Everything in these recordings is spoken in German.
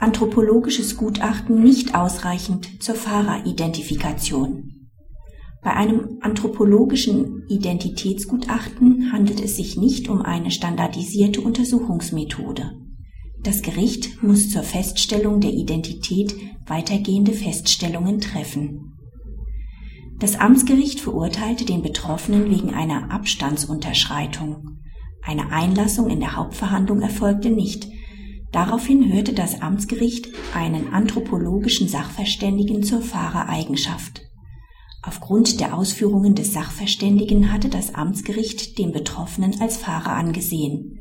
Anthropologisches Gutachten nicht ausreichend zur Fahreridentifikation. Bei einem anthropologischen Identitätsgutachten handelt es sich nicht um eine standardisierte Untersuchungsmethode. Das Gericht muss zur Feststellung der Identität weitergehende Feststellungen treffen. Das Amtsgericht verurteilte den Betroffenen wegen einer Abstandsunterschreitung. Eine Einlassung in der Hauptverhandlung erfolgte nicht. Daraufhin hörte das Amtsgericht einen anthropologischen Sachverständigen zur Fahrereigenschaft. Aufgrund der Ausführungen des Sachverständigen hatte das Amtsgericht den Betroffenen als Fahrer angesehen.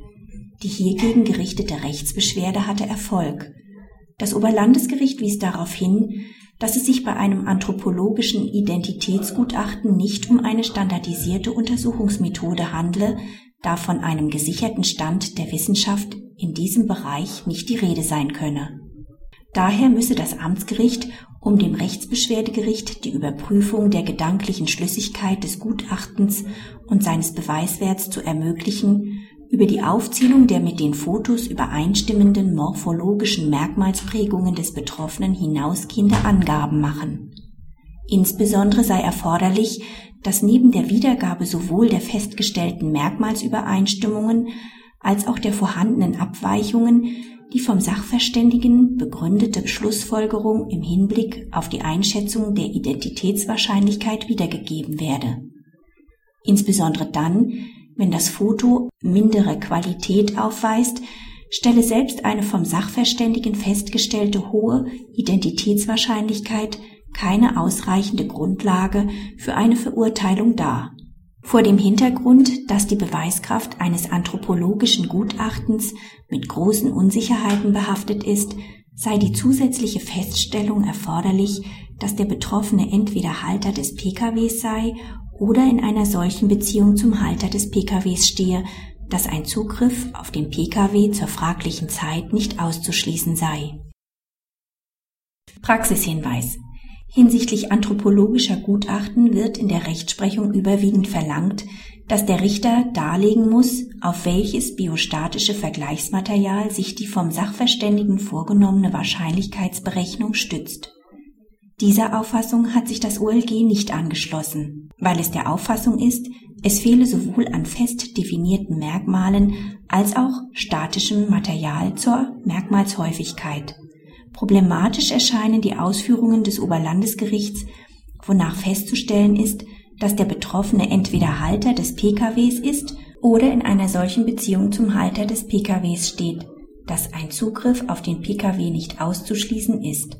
Die hiergegen gerichtete Rechtsbeschwerde hatte Erfolg. Das Oberlandesgericht wies darauf hin, dass es sich bei einem anthropologischen Identitätsgutachten nicht um eine standardisierte Untersuchungsmethode handle, da von einem gesicherten Stand der Wissenschaft in diesem Bereich nicht die Rede sein könne. Daher müsse das Amtsgericht um dem Rechtsbeschwerdegericht die Überprüfung der gedanklichen Schlüssigkeit des Gutachtens und seines Beweiswerts zu ermöglichen, über die Aufzählung der mit den Fotos übereinstimmenden morphologischen Merkmalsprägungen des Betroffenen hinausgehende Angaben machen. Insbesondere sei erforderlich, dass neben der Wiedergabe sowohl der festgestellten Merkmalsübereinstimmungen als auch der vorhandenen Abweichungen die vom Sachverständigen begründete Schlussfolgerung im Hinblick auf die Einschätzung der Identitätswahrscheinlichkeit wiedergegeben werde. Insbesondere dann, wenn das Foto mindere Qualität aufweist, stelle selbst eine vom Sachverständigen festgestellte hohe Identitätswahrscheinlichkeit keine ausreichende Grundlage für eine Verurteilung dar. Vor dem Hintergrund, dass die Beweiskraft eines anthropologischen Gutachtens mit großen Unsicherheiten behaftet ist, sei die zusätzliche Feststellung erforderlich, dass der Betroffene entweder Halter des PKWs sei oder in einer solchen Beziehung zum Halter des PKWs stehe, dass ein Zugriff auf den PKW zur fraglichen Zeit nicht auszuschließen sei. Praxishinweis Hinsichtlich anthropologischer Gutachten wird in der Rechtsprechung überwiegend verlangt, dass der Richter darlegen muss, auf welches biostatische Vergleichsmaterial sich die vom Sachverständigen vorgenommene Wahrscheinlichkeitsberechnung stützt. Dieser Auffassung hat sich das OLG nicht angeschlossen, weil es der Auffassung ist, es fehle sowohl an fest definierten Merkmalen als auch statischem Material zur Merkmalshäufigkeit. Problematisch erscheinen die Ausführungen des Oberlandesgerichts, wonach festzustellen ist, dass der Betroffene entweder Halter des PKWs ist oder in einer solchen Beziehung zum Halter des PKWs steht, dass ein Zugriff auf den PKW nicht auszuschließen ist.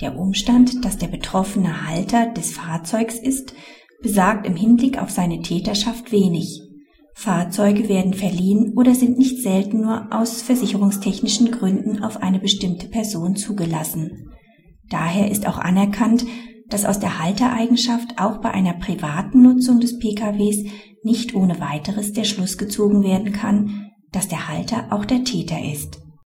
Der Umstand, dass der Betroffene Halter des Fahrzeugs ist, besagt im Hinblick auf seine Täterschaft wenig. Fahrzeuge werden verliehen oder sind nicht selten nur aus versicherungstechnischen Gründen auf eine bestimmte Person zugelassen. Daher ist auch anerkannt, dass aus der Haltereigenschaft auch bei einer privaten Nutzung des PKWs nicht ohne weiteres der Schluss gezogen werden kann, dass der Halter auch der Täter ist